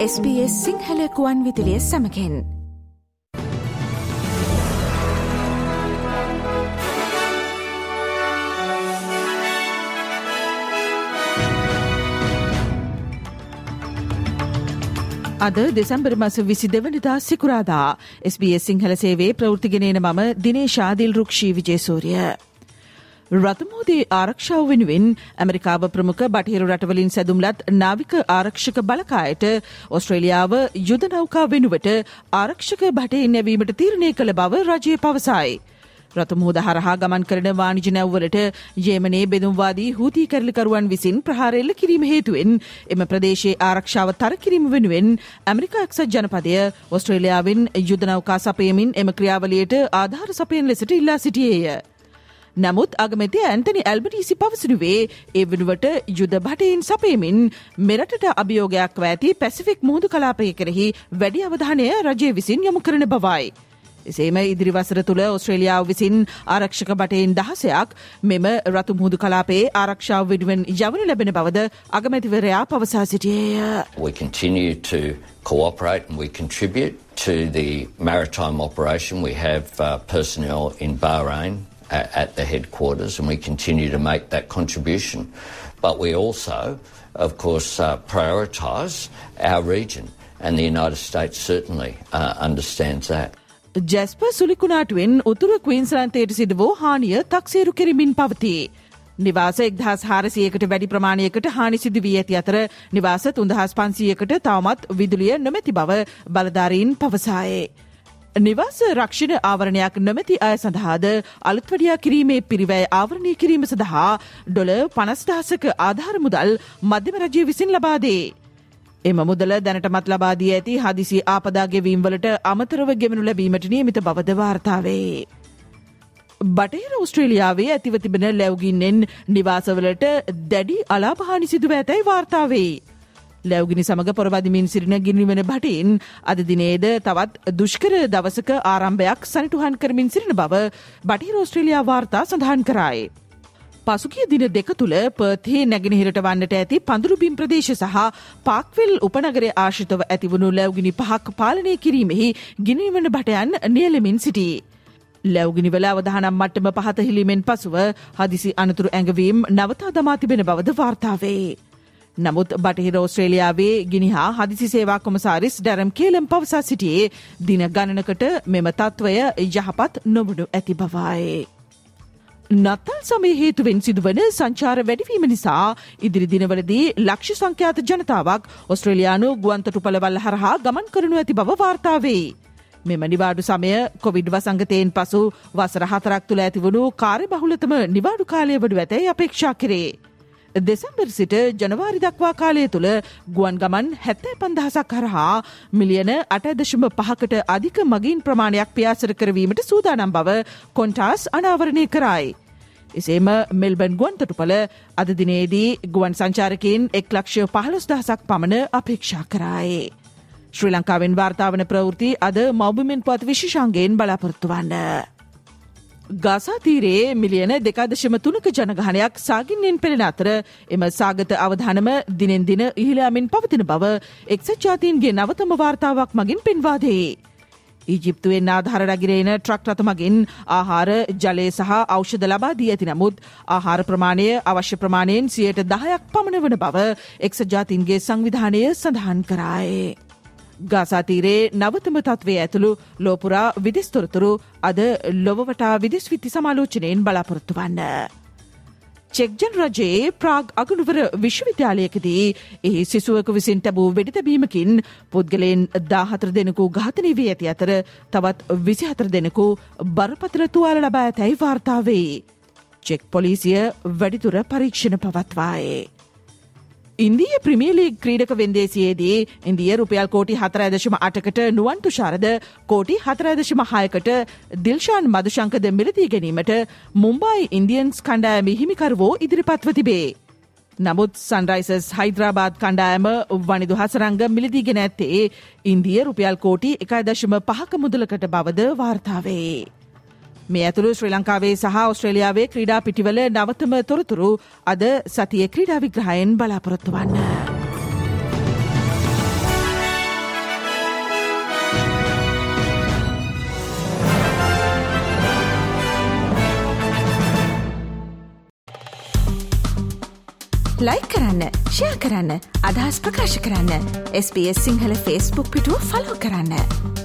SBS සිංහලකුවන් විදිලිය සමකෙන් අද දෙසැම්බර් මස විසි දෙවනිදා සිකුරාදා SBS සිංහල සේවේ ප්‍රෘතිගෙනන මම දිනේශාදිල් රුක්ෂී විජේසූරිය. රතමෝදී ආරක්ෂාව වෙනුවෙන් ඇමරිකාව ප්‍රමුඛ බටහිරු රටවලින් සැදුම්ලත් නාවික ආරක්ෂක බලකායට ඔස්ට්‍රේලියාව යුද නෞකා වෙනුවට ආරක්ෂක බටයෙන් නැවීමට තීරණය කළ බව රජය පවසයි. රතමුහද හරහා ගමන් කරන වානිජ නැව්වලට යේමනේ බෙදුම්වාදී හූති කරලිකරුවන් විසින් ප්‍රහාරෙල්ල කිරීම හේතුවෙන් එම ප්‍රදේශයේ ආරක්ෂාව තර කිරීම වෙනුවෙන් ඇමරිකා එක්සත් ජනපදය ඔස්ට්‍රේලියාවෙන් යුදනෞකා සපයමින් එම ක්‍රියාවලියට ආධාර සපයෙන් ලෙසට ඉල්ලා සිටියේය. නමුත් අගමැති ඇන්තනි ඇල්බනීසි පවසනුවේ ඒ වෙනුවට යුද භටයින් සපයමින් මෙරටට අභියෝගයක් ඇති පැසිෆික් මුහුදු කලාපය කෙරෙහි වැඩි අවධානය රජය විසින් යොමු කරන බවයි. එසේම ඉදිරිවසර තුළ ඔස්ට්‍රේලියාව විසින් ආරක්ෂක බටයෙන් දහසයක් මෙම රතු මුහුදු කලාපේ ආරක්ෂාව වෙනුවෙන් යවනු ලැබෙන බවද අගමැතිවරයා පවසා සිටියේය. We continue to cooperate and we contribute to the maritime operation. We have uh, personnel in Bahrain at, at the headquarters and we continue to make that contribution. But we also, of course, uh, prioritise our region and the United States certainly uh, understands that. ජැස්ප සුලිකුණාටුවෙන් උතුර කවීන්ස්ලන්තයට සිද වූ හානිය තක්සේරු කෙරමින් පවතිේ. නිවාස එක්දහස් හාරසියකට වැඩි ප්‍රමාණයකට හානි සිදු වී ඇති අතර නිවාස තුන්දහස් පන්සියකට තවමත් විදුලිය නොමැති බව බලධාරීන් පවසායේ. නිවාස රක්ෂණ ආවරණයක් නොමැති අය සඳහාද අලුත්වඩියා කිරීමේ පිරිවැය ආවරණය කිරීම සඳහා ඩොල පනස්ටාසක ආධාර මුදල් මධ්‍යම රජය විසින් ලබාදේ. එම මුදල දැනටමත් ලබාදී ඇති හදිසි ආපදාගෙවීම්වලට අමතරව ගෙමනු ලැබීමට නියමිත බවද වාර්තාවේ. බටහිර ඔස්ට්‍රේලියාවේ ඇතිව තිබෙන ලැවගින්නෙන් නිවාසවලට දැඩි අලාපහානි සිදුව ඇතැයි වාර්තාවේ. ලැවගිනි සමඟ පොරබදිමින් සිරින ගිනිවන බටයින් අද දිනේද තවත් දුෂ්කර දවසක ආරම්භයක් සනිටුහන් කරමින් සිරින බව බටහිර ඔස්ට්‍රේලයා වාර්තා සඳහන් කරයි. පසුගිය දින දෙක තුළ පර්තේ නැගෙනහිරට වන්නට ඇති පඳුරුබිම් ප්‍රදේශ සහ පාක්වෙල් උපනගරය ආශිතව ඇතිවුණු ලැවගිනි පහක් පාලනය කිරීමෙහි ගිනිවන බටයන් නියලමින් සිටී. ලැවගිනිවල අවධානම් මට්ටම පහතහිලීමෙන් පසුව හදිසි අනතුරු ඇඟවීම් නවතා දමා තිබෙන බවද වාර්තාවේ. නමුත් බටහිර ඔස්ට්‍රේලියාවේ ගිනිහා හදිසි සේවා කොමසාරිස් ඩැරම් කේලම් පවසා සිටියේ දින ගණනකට මෙම තත්ත්වය යහපත් නොවනු ඇති බවයි. නත්තල් සමය හේතුවෙන් සිදුවන සංචාර වැඩිවීම නිසා ඉදිරි දිනවලදී ලක්ෂ සංඛ්‍යාත ජනතාවක් ඔස්ට්‍රේලයානු ගුවන්තොටුපළවල් හරහා ගමන් කරනු ඇති බව වාර්තාවේ. මෙම නිවාඩු සමය කොවිඩ් වසංගතයෙන් පසු වසර හතරක් තුළ ඇතිවුණු කාර්ය බහුලතම නිවාඩු කාලය වඩු ඇතැයි අපේක්ෂා කරේ. දෙසැම්බර් සිට ජනවාරි දක්වා කාලය තුළ ගුවන් ගමන් හැත්තෑ පන්දහසක් හරහා මිලියන අටදශම පහකට අධික මගින් ප්‍රමාණයක් පියාසර කරවීමට සූදානම් බව කොන්ටාස් අනාවරණය කරයි. එසේම මෙල්බන් ගුවන් තොටුපල අද දිනේදී ගුවන් සංචාරකින් එක් ලක්ෂය පහළොස් දහසක් පමණ අපේක්ෂා කරයි. ශ්‍රී ලංකාවෙන් වාර්තාවන ප්‍රවෘති අද මෞබිමෙන් පත් විශෂංගෙන් බලාපොරත්තු වන්න. ගාසාතීරයේ මිලියන දෙකාදශම තුනක ජනගහනයක් සාගින්නෙන් පෙළෙන අතර එම සාගත අවධානම දිනෙන් දින ඉහිලාමින් පවතින බව එක්සත් ජාතීන්ගේ නවතම වාර්තාවක් මගින් පෙන්වාදේ. ඊජිප්තුවෙන් ආධාර රගිරේන ට්‍රක් රථ මගින් ආහාර ජලය සහ ඖෂධ ලබා දී ඇති නමුත් ආහාර ප්‍රමාණය අවශ්‍ය ප්‍රමාණයෙන් සියයට දහයක් පමණ වන බව එක්සත් ජාතීන්ගේ සංවිධානය සඳහන් කරායේ. ගාසාතීරේ නවතම තත්වේ ඇතුළු ලෝපුරා විදිස්තොරතුරු අද ලොවවටා විදිස් විත්ති සමාලෝචනයෙන් බලාපොරොත්තු වන්න. චෙක්ජන් රජයේ ප්‍රාග් අගනුවර විශ්වවිද්‍යාලයකදී එහි සිසුවක විසින් තැබූ වෙඩිතැබීමකින් පුද්ගලයෙන් දාහතර දෙනෙකු ඝාතනය වී ඇති අතර තවත් විසිහතර දෙනෙකු බරපතර තුවාල ලබා ඇතැයි වාර්තාවේ. චෙක් පොලිසිය වැඩිතුර පරීක්ෂණ පවත්වායේ. ඉන්දිය ප්‍රමියලි ක්‍රීඩක වෙන්දේසියේදී ඉන්දිය රුපියල් කෝටි හතරඇදශම අටකට නුවන් තුෂාරද කෝටි හතරඇදශම හයකට දිල්ශාන් මදුශංකද මිලදී ගැනීමට මුම්බයි ඉන්දියන්ස් කණ්ඩායමි හිමිකරවෝ ඉදිරිපත්ව තිබේ. නමුත් සන්රයිසස් හයිද්‍රාබාද් කණ්ඩායම වනිදු හසරංග මිලදීගෙන ඇත්තේ ඉන්දිය රුපියල් කෝටි එකයිදශම පහක මුදලකට බවද වාර්තාවේ. මේ ඇතුළු ශ්‍රී ලංකාවේ සහ ඔස්ට්‍රේලියාවේ ක්‍රීඩා පිටිවල නවතම තොරතුරු අද සතිය ක්‍රීඩා විග්‍රහයෙන් බලාපොරොත්තු වන්න. ලයි කරන්න ෂයා කරන්න අදහස් ප්‍රකාශ කරන්න SBS සිංහල ෆස්බුක් පිටුව ෆලෝ කරන්න.